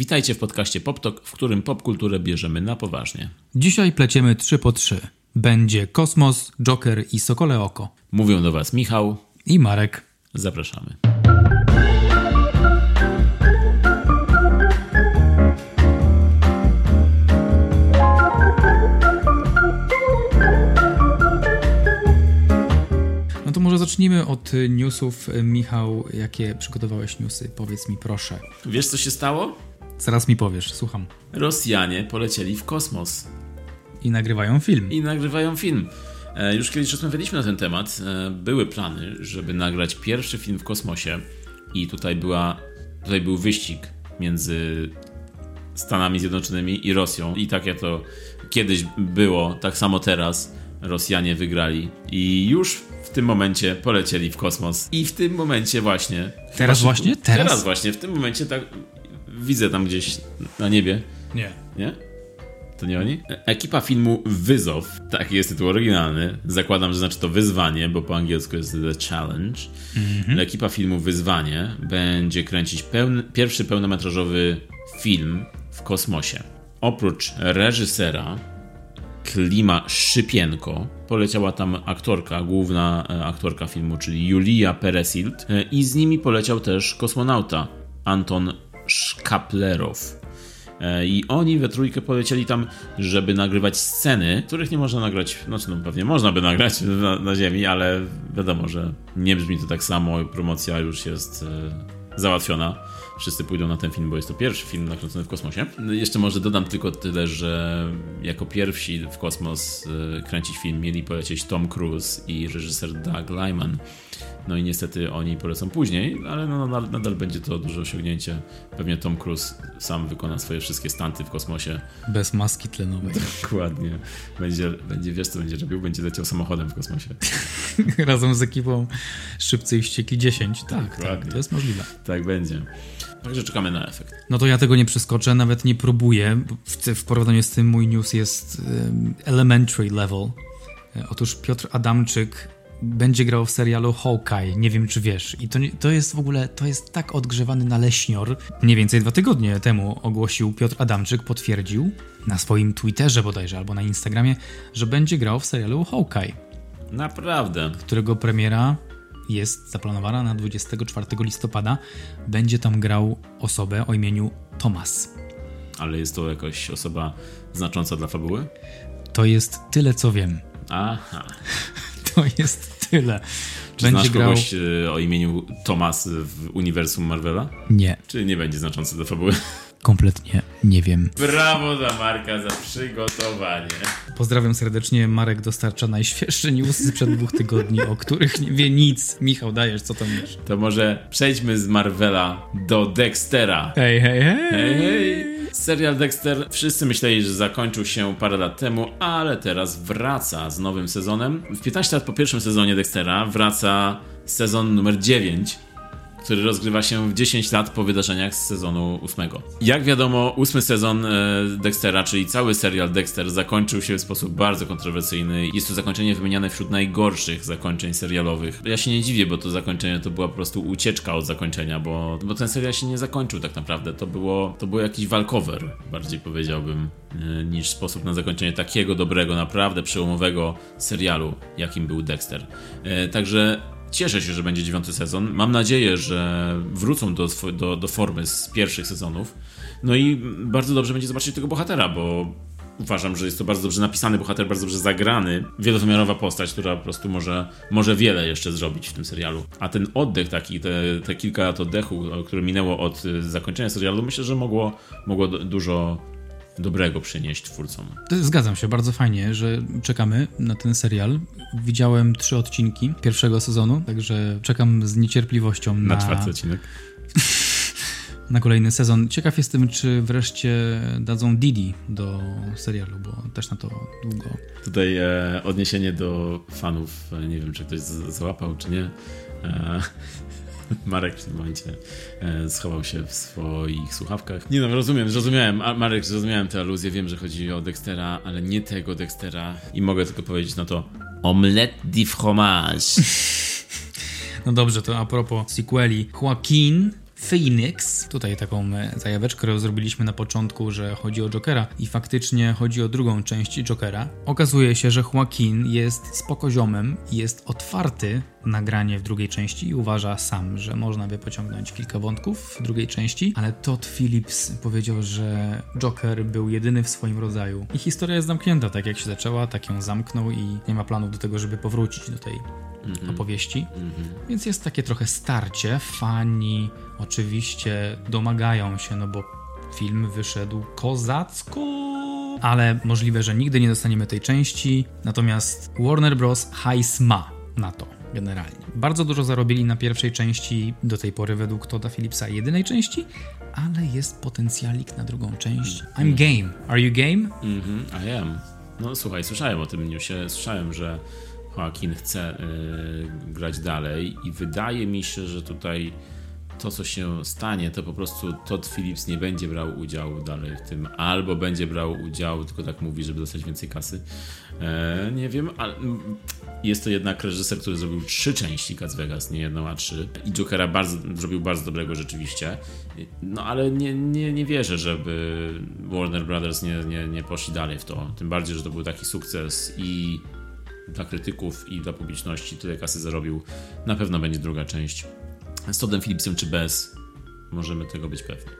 Witajcie w podcaście PopTok, w którym popkulturę bierzemy na poważnie. Dzisiaj pleciemy 3 po 3. Będzie Kosmos, Joker i Sokole Oko. Mówią do Was Michał. I Marek. Zapraszamy. No to może zacznijmy od newsów. Michał, jakie przygotowałeś newsy? Powiedz mi proszę. Wiesz co się stało? Zaraz mi powiesz, słucham. Rosjanie polecieli w kosmos I nagrywają film. i nagrywają film. E, Już kiedyś rozmawialiśmy na ten temat. E, Były plany, żeby nagrać pierwszy film w kosmosie i tutaj była, tutaj był wyścig między Stanami Zjednoczonymi i Rosją. I tak jak to kiedyś było, tak samo teraz Rosjanie wygrali i już w tym momencie polecieli w kosmos. I w tym momencie właśnie. Teraz właśnie? Teraz? Teraz właśnie, w tym momencie tak widzę tam gdzieś na niebie. Nie. Nie? To nie oni? E- Ekipa filmu Wyzow, taki jest tytuł oryginalny. Zakładam, że znaczy to wyzwanie, bo po angielsku jest The Challenge. Ekipa filmu Wyzwanie będzie kręcić pełny, pierwszy pełnometrażowy film w kosmosie. Oprócz reżysera Klima Szypienko, poleciała tam aktorka, główna e, aktorka filmu, czyli Julia Peresild e, i z nimi poleciał też kosmonauta Anton Szkaplerow. E, I oni we trójkę polecieli tam, żeby nagrywać sceny, których nie można nagrać, znaczy no pewnie można by nagrać na, na Ziemi, ale wiadomo, że nie brzmi to tak samo, promocja już jest e, załatwiona. Wszyscy pójdą na ten film, bo jest to pierwszy film nakręcony w kosmosie. No Jeszcze może dodam tylko tyle, że jako pierwsi w kosmos e, kręcić film mieli polecieć Tom Cruise i reżyser Doug Lyman. No i niestety oni polecą później, ale no, nadal, nadal będzie to duże osiągnięcie. Pewnie Tom Cruise sam wykona swoje wszystkie stanty w kosmosie. Bez maski tlenowej. Dokładnie. Będzie, będzie wiesz co będzie robił? Będzie leciał samochodem w kosmosie. Razem z ekipą Szybcy i Wściekli 10. Tak, tak, to jest możliwe. Tak będzie. Także czekamy na efekt. No to ja tego nie przeskoczę, nawet nie próbuję. W, porównaniu z tym mój news jest elementary level. E, Otóż Piotr Adamczyk będzie grał w serialu Hawkeye, nie wiem czy wiesz. I to, to jest w ogóle, to jest tak odgrzewany naleśnior. Mniej więcej dwa tygodnie temu ogłosił Piotr Adamczyk, potwierdził na swoim Twitterze bodajże, albo na Instagramie, że będzie grał w serialu Hawkeye, Naprawdę. którego premiera jest zaplanowana na 24 listopada. Będzie tam grał osobę o imieniu Thomas. Ale jest to jakaś osoba znacząca dla fabuły? To jest tyle, co wiem. Aha. To jest tyle. Czy Będzie znasz grał. kogoś e, o imieniu Thomas w uniwersum Marvela? Nie, Czy nie będzie znaczący dla fabuły? kompletnie nie wiem. Brawo dla Marka za przygotowanie. Pozdrawiam serdecznie. Marek dostarcza najświeższe newsy sprzed dwóch tygodni, o których nie wie nic. Michał, dajesz, co tam wiesz? To może przejdźmy z Marvela do Dextera. Hej, hej, hej. Hej, hej! Serial Dexter wszyscy myśleli, że zakończył się parę lat temu, ale teraz wraca z nowym sezonem. W 15 lat po pierwszym sezonie Dextera wraca sezon numer 9, który rozgrywa się w 10 lat po wydarzeniach z sezonu 8. Jak wiadomo, ósmy sezon e, Dextera, czyli cały serial Dexter, zakończył się w sposób bardzo kontrowersyjny. Jest to zakończenie wymieniane wśród najgorszych zakończeń serialowych. Ja się nie dziwię, bo to zakończenie to była po prostu ucieczka od zakończenia, bo, bo ten serial się nie zakończył tak naprawdę. To było, to było jakiś walkover, bardziej powiedziałbym, e, niż sposób na zakończenie takiego dobrego, naprawdę przełomowego serialu, jakim był Dexter. E, Także Cieszę się, że będzie dziewiąty sezon. Mam nadzieję, że wrócą do, do, do formy z pierwszych sezonów. No i bardzo dobrze będzie zobaczyć tego bohatera, bo uważam, że jest to bardzo dobrze napisany bohater, bardzo dobrze zagrany. Wielowymiarowa postać, która po prostu może, może wiele jeszcze zrobić w tym serialu. A ten oddech taki, te, te kilka lat oddechu, które minęło od y, zakończenia serialu, myślę, że mogło, mogło du- dużo dobrego przynieść twórcom. Zgadzam się, bardzo fajnie, że czekamy na ten serial. Widziałem trzy odcinki pierwszego sezonu, także czekam z niecierpliwością Na na, czwarty odcinek. na kolejny sezon. Ciekaw jestem, czy wreszcie dadzą Didi do serialu, bo też na to długo. Tutaj e, odniesienie do fanów, e, nie wiem czy ktoś załapał czy nie. E, Marek w tym momencie e, schował się w swoich słuchawkach. Nie no, rozumiem, zrozumiałem. Marek, zrozumiałem tę aluzję. Wiem, że chodzi o Dextera, ale nie tego Dextera. I mogę tylko powiedzieć na to omelette de fromage. No dobrze, to a propos sequeli. Joaquin Phoenix. Tutaj taką e, zajaweczkę zrobiliśmy na początku, że chodzi o Jokera i faktycznie chodzi o drugą część Jokera. Okazuje się, że Joaquin jest spokoziomem i jest otwarty na granie w drugiej części i uważa sam, że można by pociągnąć kilka wątków w drugiej części, ale Todd Phillips powiedział, że Joker był jedyny w swoim rodzaju. I historia jest zamknięta, tak jak się zaczęła, tak ją zamknął i nie ma planów do tego, żeby powrócić do tej mm-hmm. opowieści. Mm-hmm. Więc jest takie trochę starcie. Fani oczywiście domagają się, no bo film wyszedł kozacko ale możliwe, że nigdy nie dostaniemy tej części. Natomiast Warner Bros. hajs ma na to generalnie. Bardzo dużo zarobili na pierwszej części, do tej pory według Toda Phillipsa jedynej części, ale jest potencjalik na drugą część. I'm game. Are you game? Mhm, I am. No słuchaj, słyszałem o tym newsie, słyszałem, że Joaquin chce yy, grać dalej i wydaje mi się, że tutaj to, co się stanie, to po prostu Todd Phillips nie będzie brał udziału dalej w tym, albo będzie brał udział, tylko tak mówi, żeby dostać więcej kasy. E, nie wiem, ale jest to jednak reżyser, który zrobił trzy części Cats Vegas, nie jedną, a trzy. I Jokera bardzo, zrobił bardzo dobrego rzeczywiście. No ale nie, nie, nie wierzę, żeby Warner Brothers nie, nie, nie poszli dalej w to. Tym bardziej, że to był taki sukces i dla krytyków i dla publiczności tyle kasy zarobił. Na pewno będzie druga część z Toddem Phillipsem czy bez, możemy tego być pewni.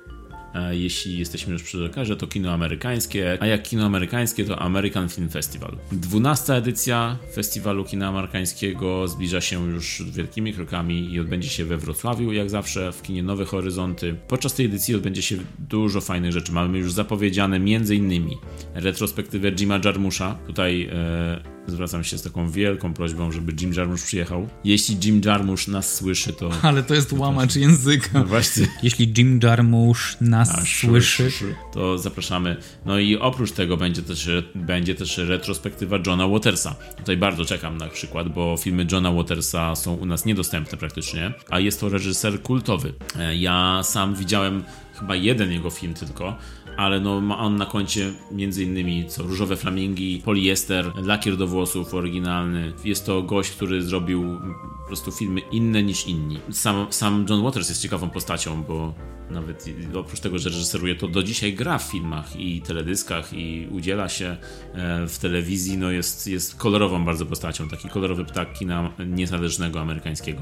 Jeśli jesteśmy już przy lekarze, to kino amerykańskie, a jak kino amerykańskie, to American Film Festival. Dwunasta edycja festiwalu kina amerykańskiego zbliża się już wielkimi krokami i odbędzie się we Wrocławiu, jak zawsze, w kinie Nowe Horyzonty. Podczas tej edycji odbędzie się dużo fajnych rzeczy. Mamy już zapowiedziane m.in. retrospektywę Jima Jarmusza. Tutaj e, zwracam się z taką wielką prośbą, żeby Jim Jarmusch przyjechał. Jeśli Jim Jarmusch nas słyszy, to... Ale to jest łamacz języka. No właśnie. Jeśli Jim Jarmusch nas A, słyszy, to zapraszamy. No i oprócz tego będzie też, będzie też retrospektywa Johna Watersa. Tutaj bardzo czekam na przykład, bo filmy Johna Watersa są u nas niedostępne praktycznie, a jest to reżyser kultowy. E, ja sam widziałem chyba jeden jego film tylko, ale no ma on na koncie między innymi co Różowe Flamingi, Poliester, Lakier do włosów oryginalny. Jest to gość, który zrobił po prostu filmy inne niż inni. Sam, sam John Waters jest ciekawą postacią, bo nawet oprócz tego, że reżyseruje, to do dzisiaj gra w filmach i teledyskach i udziela się e, w telewizji, no jest, jest kolorową bardzo postacią, taki kolorowy ptak kina niezależnego amerykańskiego.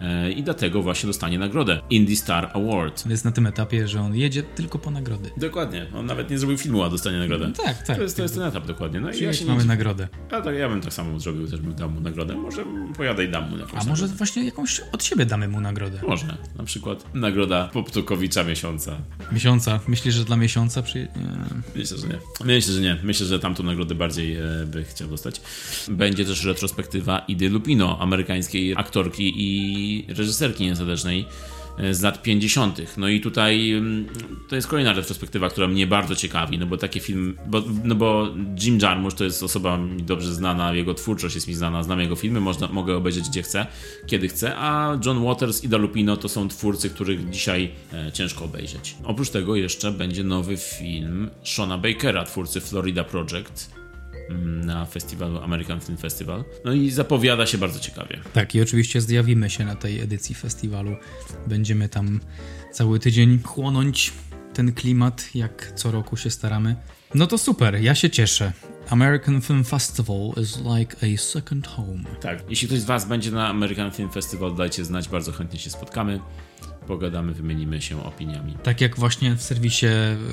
E, I dlatego właśnie dostanie nagrodę Indie Star Award. Jest na tym etapie, że on jedzie tylko po nagrody. Dokładnie. On nawet nie zrobił filmu, a dostanie nagrodę. No tak, tak. To jest, to jest ten etap dokładnie. No i ja się mamy nagrodę. A tak, ja bym tak samo zrobił, też bym dał mu nagrodę. Może pojadę i dam mu jakąś A może nagrodę. właśnie jakąś od siebie damy mu nagrodę? Może. Na przykład nagroda Poptukowicza miesiąca. Miesiąca? Myślisz, że dla miesiąca? Przy... Myślę, że nie. Myślę, że nie. Myślę, że tamtą nagrodę bardziej e, by chciał dostać. Będzie też retrospektywa Idy Lupino, amerykańskiej aktorki i reżyserki niezależnej z lat 50. No i tutaj mm, to jest kolejna retrospektywa, która mnie bardzo ciekawi, no bo taki film, bo, no bo Jim Jarmusch to jest osoba mi dobrze znana, jego twórczość jest mi znana, znam jego filmy, można, mogę obejrzeć gdzie chcę, kiedy chcę, a John Waters i Lupino to są twórcy, których dzisiaj e, ciężko obejrzeć. Oprócz tego jeszcze będzie nowy film Shona Bakera, twórcy Florida Project, na festiwalu American Film Festival. No i zapowiada się bardzo ciekawie. Tak, i oczywiście zjawimy się na tej edycji festiwalu. Będziemy tam cały tydzień chłonąć ten klimat, jak co roku się staramy. No to super, ja się cieszę. American Film Festival is like a second home. Tak, jeśli ktoś z Was będzie na American Film Festival, dajcie znać, bardzo chętnie się spotkamy pogadamy, wymienimy się opiniami. Tak jak właśnie w serwisie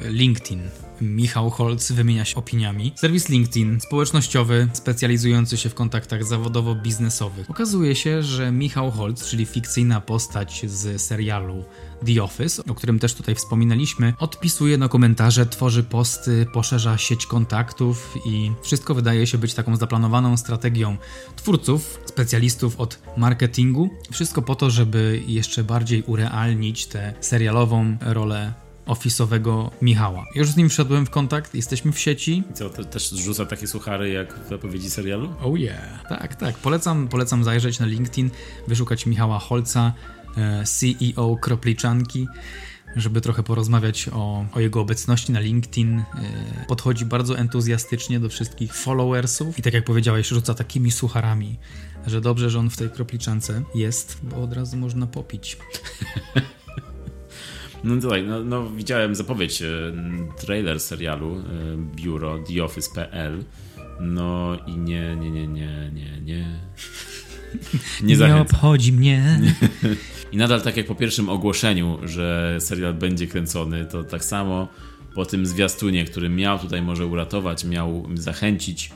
LinkedIn. Michał Holc wymienia się opiniami. Serwis LinkedIn, społecznościowy, specjalizujący się w kontaktach zawodowo-biznesowych. Okazuje się, że Michał Holc, czyli fikcyjna postać z serialu The Office, o którym też tutaj wspominaliśmy, odpisuje na komentarze, tworzy posty, poszerza sieć kontaktów i wszystko wydaje się być taką zaplanowaną strategią twórców, specjalistów od marketingu. Wszystko po to, żeby jeszcze bardziej urealnić tę serialową rolę ofisowego Michała. Już z nim wszedłem w kontakt, jesteśmy w sieci. I co, to też rzuca takie suchary jak w zapowiedzi serialu? Oh yeah. Tak, tak. Polecam, polecam zajrzeć na LinkedIn, wyszukać Michała Holca, e, CEO Kropliczanki żeby trochę porozmawiać o, o, jego obecności na LinkedIn. E, podchodzi bardzo entuzjastycznie do wszystkich followersów i tak jak powiedziałeś, rzuca takimi sucharami, że dobrze, że on w tej kropliczance jest, bo od razu można popić. No tutaj, no, no widziałem zapowiedź, e, trailer serialu e, Biuro TheOffice.pl no i nie, nie, nie, nie, nie, nie. Nie, nie obchodzi mnie. I nadal tak jak po pierwszym ogłoszeniu, że serial będzie kręcony, to tak samo po tym zwiastunie, który miał tutaj może uratować, miał zachęcić,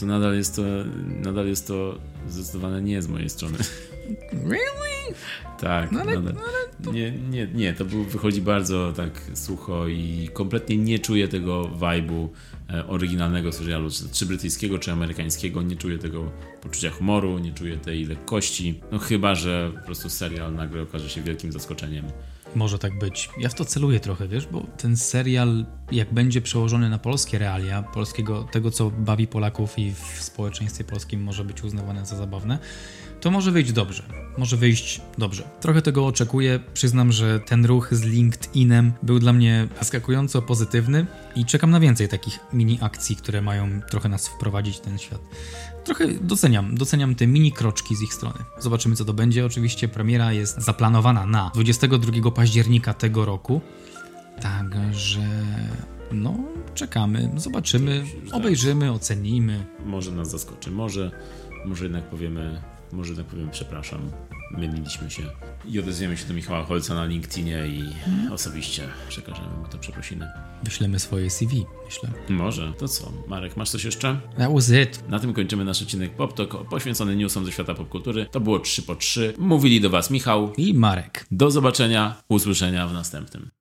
to nadal jest to, nadal jest to zdecydowane nie z mojej strony. Really? Tak, no ale, nadal. No ale to... nie, nie, nie, to był, wychodzi bardzo tak sucho i kompletnie nie czuję tego vibe'u e, oryginalnego serialu, czy, czy brytyjskiego, czy amerykańskiego, nie czuję tego poczucia humoru, nie czuję tej lekkości, no chyba, że po prostu serial nagle okaże się wielkim zaskoczeniem może tak być. Ja w to celuję trochę, wiesz, bo ten serial, jak będzie przełożony na polskie realia, polskiego, tego co bawi Polaków i w społeczeństwie polskim może być uznawane za zabawne, to może wyjść dobrze. Może wyjść dobrze. Trochę tego oczekuję. Przyznam, że ten ruch z LinkedInem był dla mnie zaskakująco pozytywny i czekam na więcej takich mini akcji, które mają trochę nas wprowadzić w ten świat. Trochę doceniam, doceniam te mini kroczki z ich strony. Zobaczymy, co to będzie. Oczywiście premiera jest zaplanowana na 22 października tego roku. Także no, czekamy, zobaczymy, obejrzymy, ocenimy. Może nas zaskoczy, może, może jednak powiemy może tak powiem, przepraszam, myliliśmy się. I odezwiemy się do Michała Holca na LinkedInie i hmm. osobiście przekażemy mu to przeprosiny. Wyślemy swoje CV, myślę. Może. To co? Marek, masz coś jeszcze? That was it. Na tym kończymy nasz odcinek PopTalk poświęcony newsom ze świata popkultury. To było 3 po 3. Mówili do Was Michał i Marek. Do zobaczenia, usłyszenia w następnym.